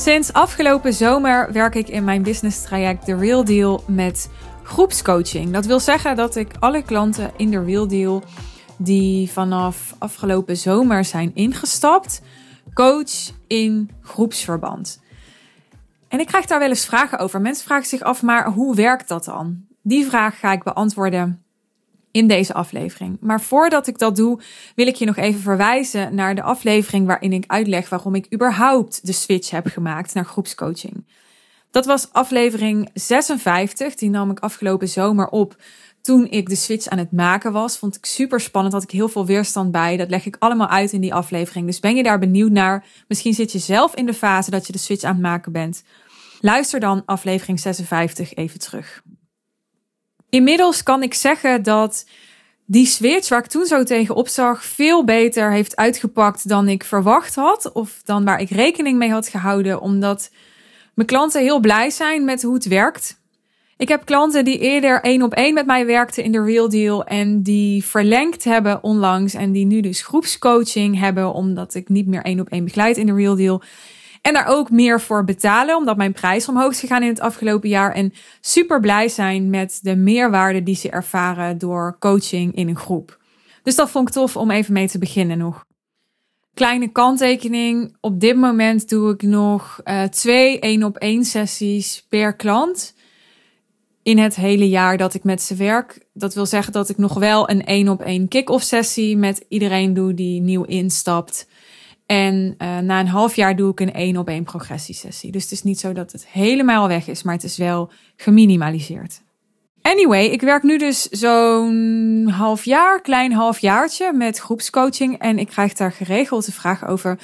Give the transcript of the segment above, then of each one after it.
Sinds afgelopen zomer werk ik in mijn business traject The Real Deal met groepscoaching. Dat wil zeggen dat ik alle klanten in The Real Deal die vanaf afgelopen zomer zijn ingestapt, coach in groepsverband. En ik krijg daar wel eens vragen over. Mensen vragen zich af, maar hoe werkt dat dan? Die vraag ga ik beantwoorden in deze aflevering. Maar voordat ik dat doe, wil ik je nog even verwijzen naar de aflevering waarin ik uitleg waarom ik überhaupt de switch heb gemaakt naar groepscoaching. Dat was aflevering 56, die nam ik afgelopen zomer op toen ik de switch aan het maken was. Vond ik super spannend, had ik heel veel weerstand bij. Dat leg ik allemaal uit in die aflevering. Dus ben je daar benieuwd naar? Misschien zit je zelf in de fase dat je de switch aan het maken bent. Luister dan aflevering 56 even terug. Inmiddels kan ik zeggen dat die switch waar ik toen zo tegen opzag veel beter heeft uitgepakt dan ik verwacht had. Of dan waar ik rekening mee had gehouden. Omdat mijn klanten heel blij zijn met hoe het werkt. Ik heb klanten die eerder één op één met mij werkten in de Real Deal en die verlengd hebben onlangs en die nu dus groepscoaching hebben omdat ik niet meer één op één begeleid in de Real Deal. En daar ook meer voor betalen, omdat mijn prijs omhoog is gegaan in het afgelopen jaar. En super blij zijn met de meerwaarde die ze ervaren door coaching in een groep. Dus dat vond ik tof om even mee te beginnen nog. Kleine kanttekening. Op dit moment doe ik nog uh, twee één op één sessies per klant. In het hele jaar dat ik met ze werk. Dat wil zeggen dat ik nog wel een één op één kick-off sessie met iedereen doe die nieuw instapt. En uh, na een half jaar doe ik een één op één progressiesessie. Dus het is niet zo dat het helemaal weg is, maar het is wel geminimaliseerd. Anyway, ik werk nu dus zo'n half jaar, klein halfjaartje met groepscoaching. En ik krijg daar geregeld de vraag over.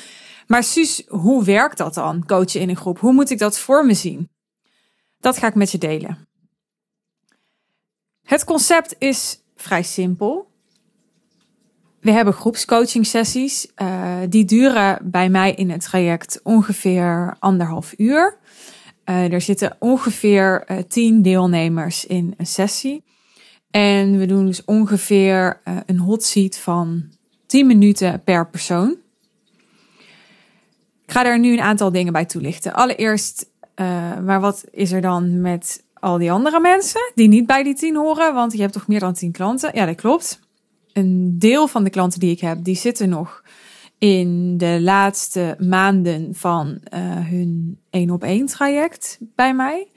Maar Suus, hoe werkt dat dan, coachen in een groep? Hoe moet ik dat voor me zien? Dat ga ik met je delen. Het concept is vrij simpel. We hebben groepscoaching sessies. Uh, die duren bij mij in het traject ongeveer anderhalf uur. Uh, er zitten ongeveer uh, tien deelnemers in een sessie. En we doen dus ongeveer een hot seat van 10 minuten per persoon. Ik ga daar nu een aantal dingen bij toelichten. Allereerst, maar wat is er dan met al die andere mensen die niet bij die tien horen? Want je hebt toch meer dan tien klanten? Ja, dat klopt een deel van de klanten die ik heb, die zitten nog in de laatste maanden van uh, hun één op één traject bij mij.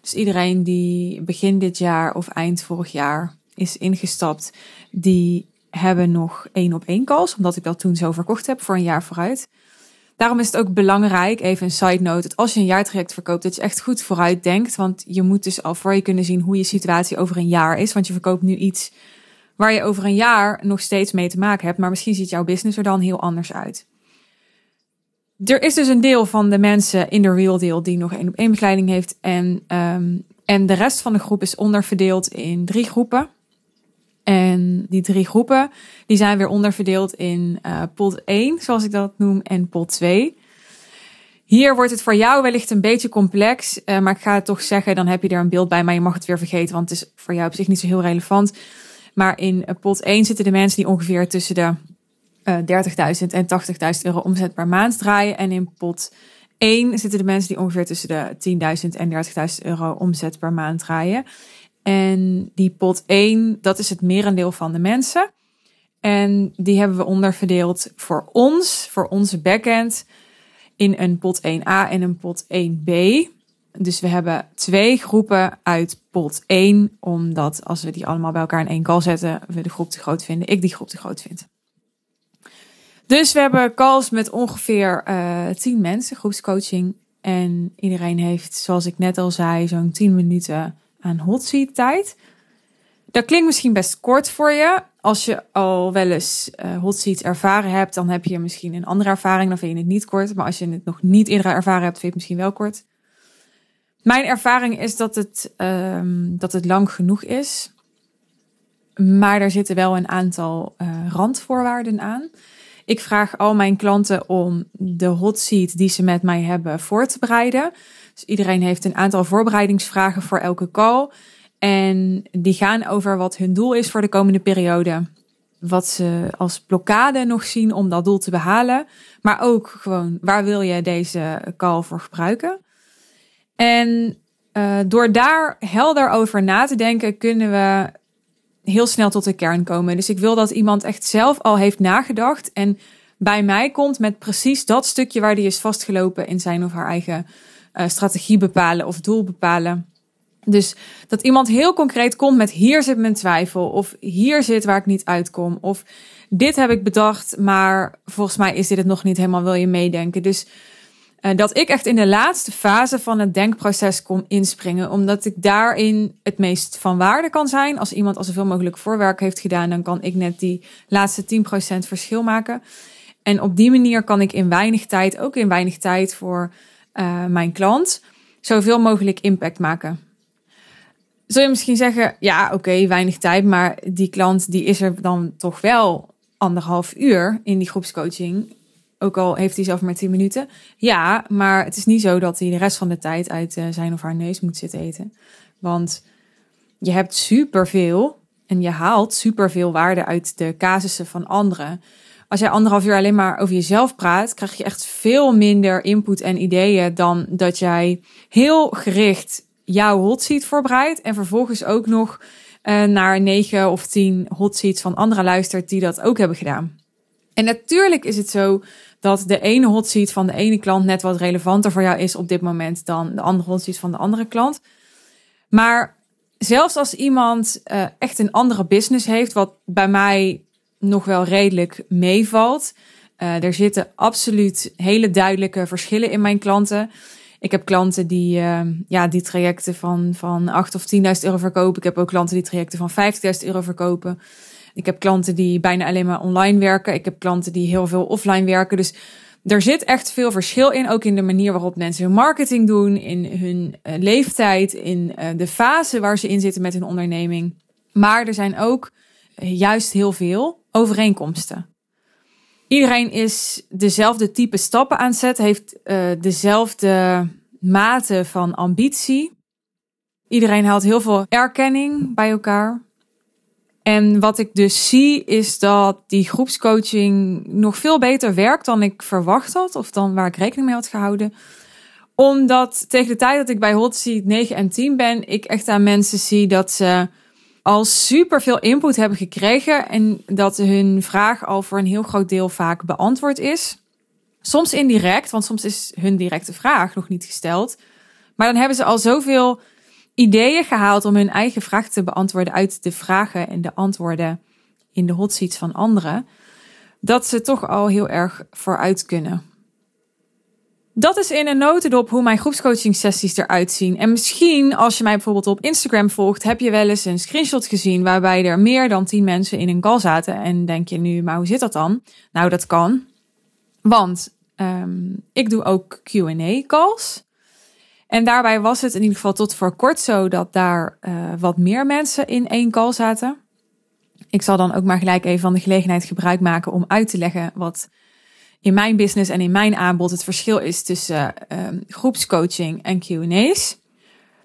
Dus iedereen die begin dit jaar of eind vorig jaar is ingestapt, die hebben nog één op één calls, omdat ik dat toen zo verkocht heb voor een jaar vooruit. Daarom is het ook belangrijk, even een side note, dat als je een jaartraject verkoopt, dat je echt goed vooruit denkt. Want je moet dus al voor je kunnen zien hoe je situatie over een jaar is. Want je verkoopt nu iets waar je over een jaar nog steeds mee te maken hebt, maar misschien ziet jouw business er dan heel anders uit. Er is dus een deel van de mensen in de real deal die nog één op één begeleiding heeft en, um, en de rest van de groep is onderverdeeld in drie groepen. En die drie groepen die zijn weer onderverdeeld in uh, pot 1, zoals ik dat noem, en pot 2. Hier wordt het voor jou wellicht een beetje complex, uh, maar ik ga het toch zeggen, dan heb je er een beeld bij, maar je mag het weer vergeten, want het is voor jou op zich niet zo heel relevant. Maar in pot 1 zitten de mensen die ongeveer tussen de uh, eh, 30.000 en 80.000 euro omzet per maand draaien. En in pot 1 zitten de mensen die ongeveer tussen de 10.000 en 30.000 euro omzet per maand draaien. En die pot 1, dat is het merendeel van de mensen. En die hebben we onderverdeeld voor ons, voor onze backend, in een pot 1a en een pot 1b. Dus we hebben twee groepen uit pot 1, omdat als we die allemaal bij elkaar in één call zetten, we de groep te groot vinden. Ik die groep te groot vind. Dus we hebben calls met ongeveer eh, 10 mensen, groepscoaching. En iedereen heeft, zoals ik net al zei, zo'n 10 minuten aan hot seat tijd. Dat klinkt misschien best kort voor je. Als je al wel eens uh, hot seat ervaren hebt, dan heb je misschien een andere ervaring. Dan vind je het niet kort. Maar als je het nog niet eerder ervaren hebt, vind je het misschien wel kort. Mijn ervaring is dat het, um, dat het lang genoeg is. Maar er zitten wel een aantal uh, randvoorwaarden aan. Ik vraag al mijn klanten om de hot seat die ze met mij hebben voor te bereiden. Dus iedereen heeft een aantal voorbereidingsvragen voor elke call. En die gaan over wat hun doel is voor de komende periode. wat ze als blokkade nog zien om dat doel te behalen. Maar ook gewoon, waar wil je deze call voor gebruiken? En uh, door daar helder over na te denken, kunnen we heel snel tot de kern komen. Dus ik wil dat iemand echt zelf al heeft nagedacht en bij mij komt met precies dat stukje waar die is vastgelopen in zijn of haar eigen uh, strategie bepalen of doel bepalen. Dus dat iemand heel concreet komt met hier zit mijn twijfel of hier zit waar ik niet uitkom of dit heb ik bedacht, maar volgens mij is dit het nog niet helemaal, wil je meedenken. Dus dat ik echt in de laatste fase van het denkproces kom inspringen, omdat ik daarin het meest van waarde kan zijn. Als iemand al zoveel mogelijk voorwerk heeft gedaan, dan kan ik net die laatste 10% verschil maken. En op die manier kan ik in weinig tijd, ook in weinig tijd voor uh, mijn klant, zoveel mogelijk impact maken. Zul je misschien zeggen, ja oké, weinig tijd, maar die klant die is er dan toch wel anderhalf uur in die groepscoaching. Ook al heeft hij zelf maar 10 minuten. Ja, maar het is niet zo dat hij de rest van de tijd uit uh, zijn of haar neus moet zitten eten. Want je hebt superveel en je haalt superveel waarde uit de casussen van anderen. Als jij anderhalf uur alleen maar over jezelf praat, krijg je echt veel minder input en ideeën dan dat jij heel gericht jouw hot seat voorbereidt en vervolgens ook nog uh, naar negen of tien hot seats van anderen luistert die dat ook hebben gedaan. En natuurlijk is het zo dat de ene hot seat van de ene klant net wat relevanter voor jou is op dit moment dan de andere hot seat van de andere klant. Maar zelfs als iemand uh, echt een andere business heeft, wat bij mij nog wel redelijk meevalt. Uh, er zitten absoluut hele duidelijke verschillen in mijn klanten. Ik heb klanten die, uh, ja, die trajecten van, van 8 of 10.000 euro verkopen. Ik heb ook klanten die trajecten van 50.000 euro verkopen. Ik heb klanten die bijna alleen maar online werken. Ik heb klanten die heel veel offline werken. Dus er zit echt veel verschil in. Ook in de manier waarop mensen hun marketing doen. In hun uh, leeftijd. In uh, de fase waar ze in zitten met hun onderneming. Maar er zijn ook juist heel veel overeenkomsten. Iedereen is dezelfde type stappen aan het zetten, heeft dezelfde mate van ambitie. Iedereen haalt heel veel erkenning bij elkaar. En wat ik dus zie is dat die groepscoaching nog veel beter werkt dan ik verwacht had of dan waar ik rekening mee had gehouden. Omdat tegen de tijd dat ik bij Hot Seat 9 en 10 ben, ik echt aan mensen zie dat ze al super veel input hebben gekregen en dat hun vraag al voor een heel groot deel vaak beantwoord is. Soms indirect, want soms is hun directe vraag nog niet gesteld. Maar dan hebben ze al zoveel ideeën gehaald om hun eigen vraag te beantwoorden uit de vragen en de antwoorden in de hot seats van anderen, dat ze toch al heel erg vooruit kunnen. Dat is in een notendop hoe mijn groepscoaching sessies eruit zien. En misschien als je mij bijvoorbeeld op Instagram volgt, heb je wel eens een screenshot gezien waarbij er meer dan 10 mensen in een call zaten. En denk je nu, maar hoe zit dat dan? Nou, dat kan. Want um, ik doe ook Q&A calls. En daarbij was het in ieder geval tot voor kort zo dat daar uh, wat meer mensen in één call zaten. Ik zal dan ook maar gelijk even van de gelegenheid gebruik maken om uit te leggen wat in mijn business en in mijn aanbod het verschil is tussen uh, groepscoaching en Q&A's.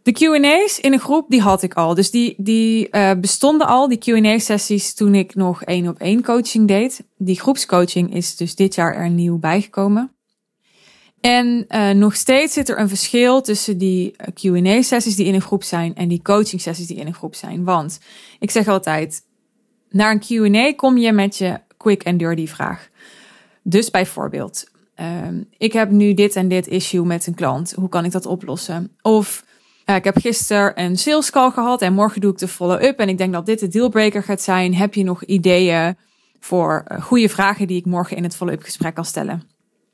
De Q&A's in een groep, die had ik al. Dus die, die uh, bestonden al, die Q&A-sessies, toen ik nog één op één coaching deed. Die groepscoaching is dus dit jaar er nieuw bijgekomen. En uh, nog steeds zit er een verschil tussen die eh, Q&A-sessies die in een groep zijn en die coaching-sessies die in een groep zijn. Want ik zeg altijd, naar een Q&A kom je met je quick and dirty vraag. Dus bijvoorbeeld, um, ik heb nu dit en dit issue met een klant. Hoe kan ik dat oplossen? Of uh, ik heb gisteren een sales call gehad en morgen doe ik de follow-up. En ik denk dat dit de dealbreaker gaat zijn. Heb je nog ideeën voor uh, goede vragen die ik morgen in het follow-up gesprek kan stellen?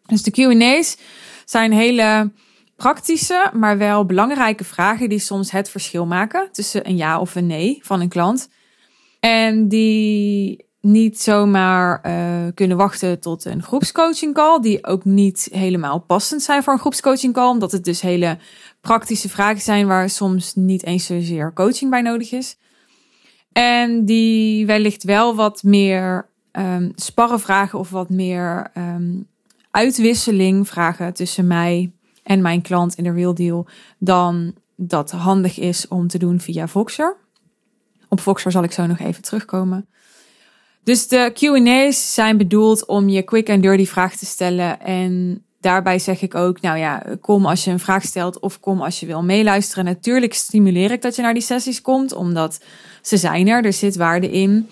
Dus de QA's zijn hele praktische, maar wel belangrijke vragen die soms het verschil maken tussen een ja of een nee van een klant. En die niet zomaar uh, kunnen wachten tot een groepscoaching call, die ook niet helemaal passend zijn voor een groepscoaching call, omdat het dus hele praktische vragen zijn waar soms niet eens zozeer coaching bij nodig is. En die wellicht wel wat meer um, sparren vragen of wat meer um, uitwisseling vragen tussen mij en mijn klant in de real deal dan dat handig is om te doen via Voxer. Op Voxer zal ik zo nog even terugkomen. Dus de QA's zijn bedoeld om je quick and dirty vraag te stellen. En daarbij zeg ik ook, nou ja, kom als je een vraag stelt of kom als je wil meeluisteren. Natuurlijk stimuleer ik dat je naar die sessies komt, omdat ze zijn er, er zit waarde in.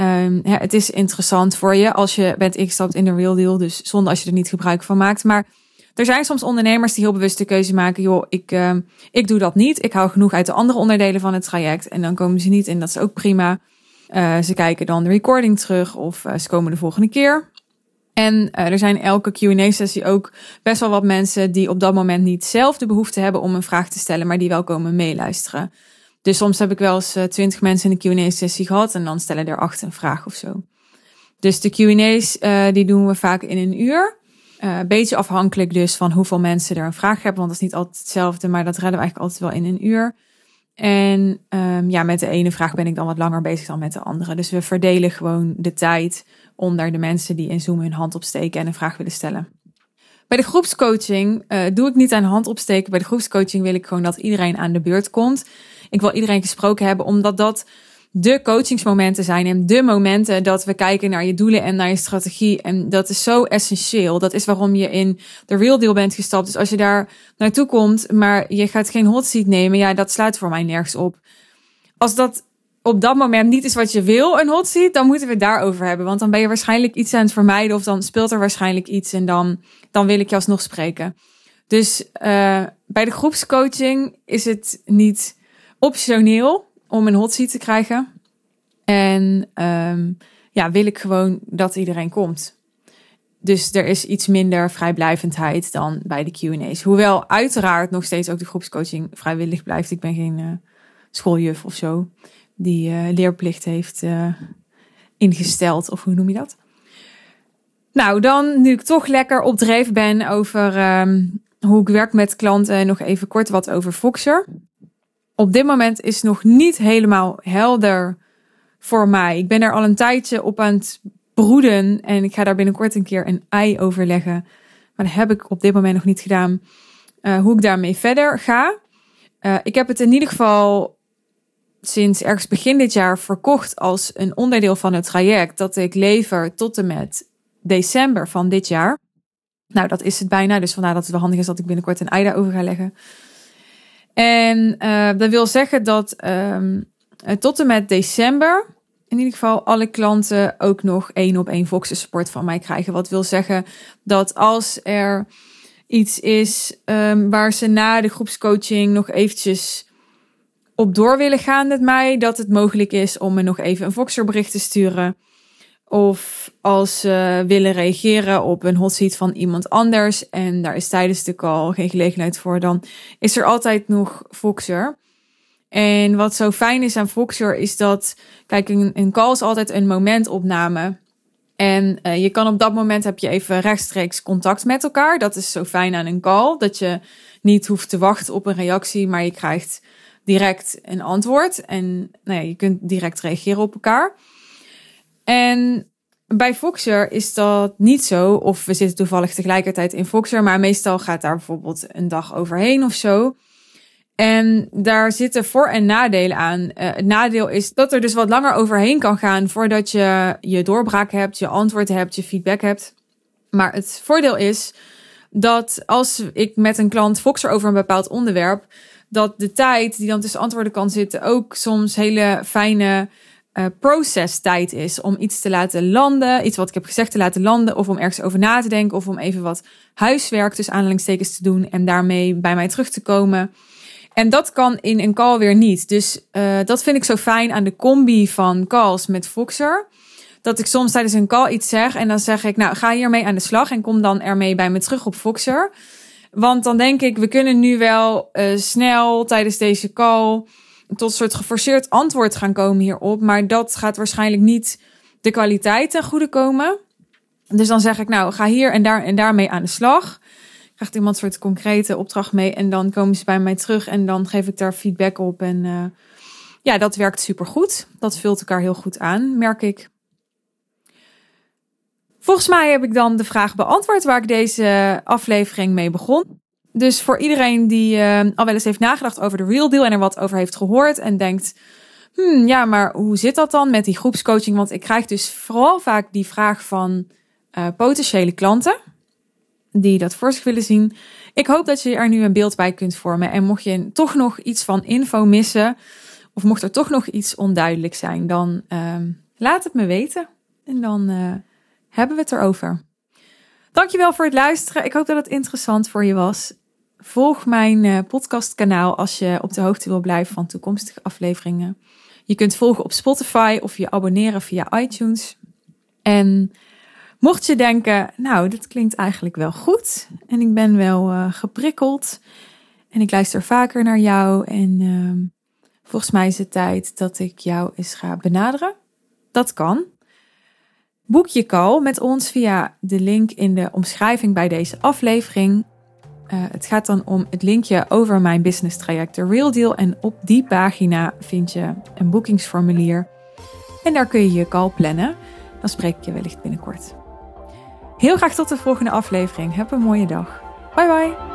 Um, het is interessant voor je als je bent ingestapt in de real deal, dus zonder als je er niet gebruik van maakt. Maar er zijn soms ondernemers die heel bewust de keuze maken, joh, ik, uh, ik doe dat niet. Ik hou genoeg uit de andere onderdelen van het traject en dan komen ze niet in, dat is ook prima. Uh, ze kijken dan de recording terug of uh, ze komen de volgende keer. En uh, er zijn elke Q&A-sessie ook best wel wat mensen die op dat moment niet zelf de behoefte hebben om een vraag te stellen, maar die wel komen meeluisteren. Dus soms heb ik wel eens twintig mensen in een Q&A-sessie gehad en dan stellen er acht een vraag of zo. Dus de Q&A's die doen we vaak in een uur. Een beetje afhankelijk dus van hoeveel mensen er een vraag hebben, want dat is niet altijd hetzelfde, maar dat redden we eigenlijk altijd wel in een uur. En um, ja, met de ene vraag ben ik dan wat langer bezig dan met de andere. Dus we verdelen gewoon de tijd onder de mensen die in Zoom hun hand opsteken en een vraag willen stellen. Bij de groepscoaching uh, doe ik niet aan hand opsteken. Bij de groepscoaching wil ik gewoon dat iedereen aan de beurt komt. Ik wil iedereen gesproken hebben, omdat dat de coachingsmomenten zijn en de momenten dat we kijken naar je doelen en naar je strategie. En dat is zo essentieel. Dat is waarom je in de real deal bent gestapt. Dus als je daar naartoe komt, maar je gaat geen hot seat nemen, ja, dat sluit voor mij nergens op. Als dat op dat moment niet is wat je wil, een hot seat, dan moeten we het daarover hebben. Want dan ben je waarschijnlijk iets aan het vermijden of dan speelt er waarschijnlijk iets en dan, dan wil ik je alsnog spreken. Dus uh, bij de groepscoaching is het niet optioneel om een hot seat te krijgen. En um, ja, wil ik gewoon dat iedereen komt. Dus er is iets minder vrijblijvendheid dan bij de Q&A's. Hoewel uiteraard nog steeds ook de groepscoaching vrijwillig blijft. Ik ben geen uh, schooljuf of zo die uh, leerplicht heeft uh, ingesteld. Of hoe noem je dat? Nou, dan nu ik toch lekker opdreven ben over um, hoe ik werk met klanten, nog even kort wat over Foxer op dit moment is nog niet helemaal helder voor mij. Ik ben er al een tijdje op aan het broeden en ik ga daar binnenkort een keer een ei overleggen. Maar dat heb ik op dit moment nog niet gedaan. Uh, hoe ik daarmee verder ga. Ik heb het in ieder geval sinds ergens begin dit jaar verkocht als een onderdeel van het traject dat ik lever tot en met december van dit jaar. Nou, dat is het bijna, dus vandaar dat het wel handig is dat ik binnenkort een ei daarover ga leggen. En uh, dat wil zeggen dat um, tot en met december in ieder geval alle klanten ook nog één op één Voxen support van mij krijgen. Wat wil zeggen dat als er iets is um, waar ze na de groepscoaching nog eventjes op door willen gaan met mij, dat het mogelijk is om me nog even een Voxer bericht te sturen. Of als ze willen reageren op een hot seat van iemand anders en daar is tijdens de call geen gelegenheid voor, dan is er altijd nog Voxer. En wat zo fijn is aan Voxer is dat, kijk, een, een call is altijd een momentopname. En uh, je kan op dat moment heb je even rechtstreeks contact met elkaar. Dat is zo fijn aan een call, dat je niet hoeft te wachten op een reactie, maar je krijgt direct een antwoord en nou ja, je kunt direct reageren op elkaar. En bij Foxer is dat niet zo. Of we zitten toevallig tegelijkertijd in Foxer. Maar meestal gaat daar bijvoorbeeld een dag overheen of zo. En daar zitten voor- en nadelen aan. Uh, het nadeel is dat er dus wat langer overheen kan gaan voordat je je doorbraak hebt, je antwoord hebt, je feedback hebt. Maar het voordeel is dat als ik met een klant Foxer over een bepaald onderwerp, dat de tijd die dan tussen antwoorden kan zitten ook soms hele fijne uh, process tijd is om iets te laten landen, iets wat ik heb gezegd te laten landen, of om ergens over na te denken, of om even wat huiswerk tussen aanhalingstekens te doen en daarmee bij mij terug te komen. En dat kan in een call weer niet. Dus uh, dat vind ik zo fijn aan de combi van calls met Foxer. Dat ik soms tijdens een call iets zeg en dan zeg ik, nou ga hiermee aan de slag en kom dan ermee bij me terug op Foxer. Want dan denk ik, we kunnen nu wel uh, snel tijdens deze call tot een soort geforceerd antwoord gaan komen hierop. Maar dat gaat waarschijnlijk niet de kwaliteit ten goede komen. Dus dan zeg ik, nou, ga hier en daar en daarmee aan de slag. Krijgt iemand een soort concrete opdracht mee. En dan komen ze bij mij terug en dan geef ik daar feedback op. En uh, ja, dat werkt super goed. Dat vult elkaar heel goed aan, merk ik. Volgens mij heb ik dan de vraag beantwoord waar ik deze aflevering mee begon. Dus voor iedereen die uh, al wel eens heeft nagedacht over de real deal en er wat over heeft gehoord en denkt, hmm, ja, maar hoe zit dat dan met die groepscoaching? Want ik krijg dus vooral vaak die vraag van uh, potentiële klanten die dat voor zich willen zien. Ik hoop dat je er nu een beeld bij kunt vormen. En mocht je toch nog iets van info missen, of mocht er toch nog iets onduidelijk zijn, dan uh, laat het me weten. En dan uh, hebben we het erover. Dankjewel voor het luisteren. Ik hoop dat het interessant voor je was. Volg mijn uh, podcastkanaal als je op de hoogte wil blijven van toekomstige afleveringen. Je kunt volgen op Spotify of je abonneren via iTunes. En mocht je denken, nou, dit klinkt eigenlijk wel goed en ik ben wel uh, geprikkeld en ik luister vaker naar jou en uh, volgens mij is het tijd dat ik jou eens ga benaderen. Dat kan. Boek je call met ons via de link in de omschrijving bij deze aflevering. Uh, het gaat dan om het linkje over mijn business traject, de Real Deal. En op die pagina vind je een boekingsformulier. En daar kun je je call plannen. Dan spreek ik je wellicht binnenkort. Heel graag tot de volgende aflevering. Heb een mooie dag. Bye bye.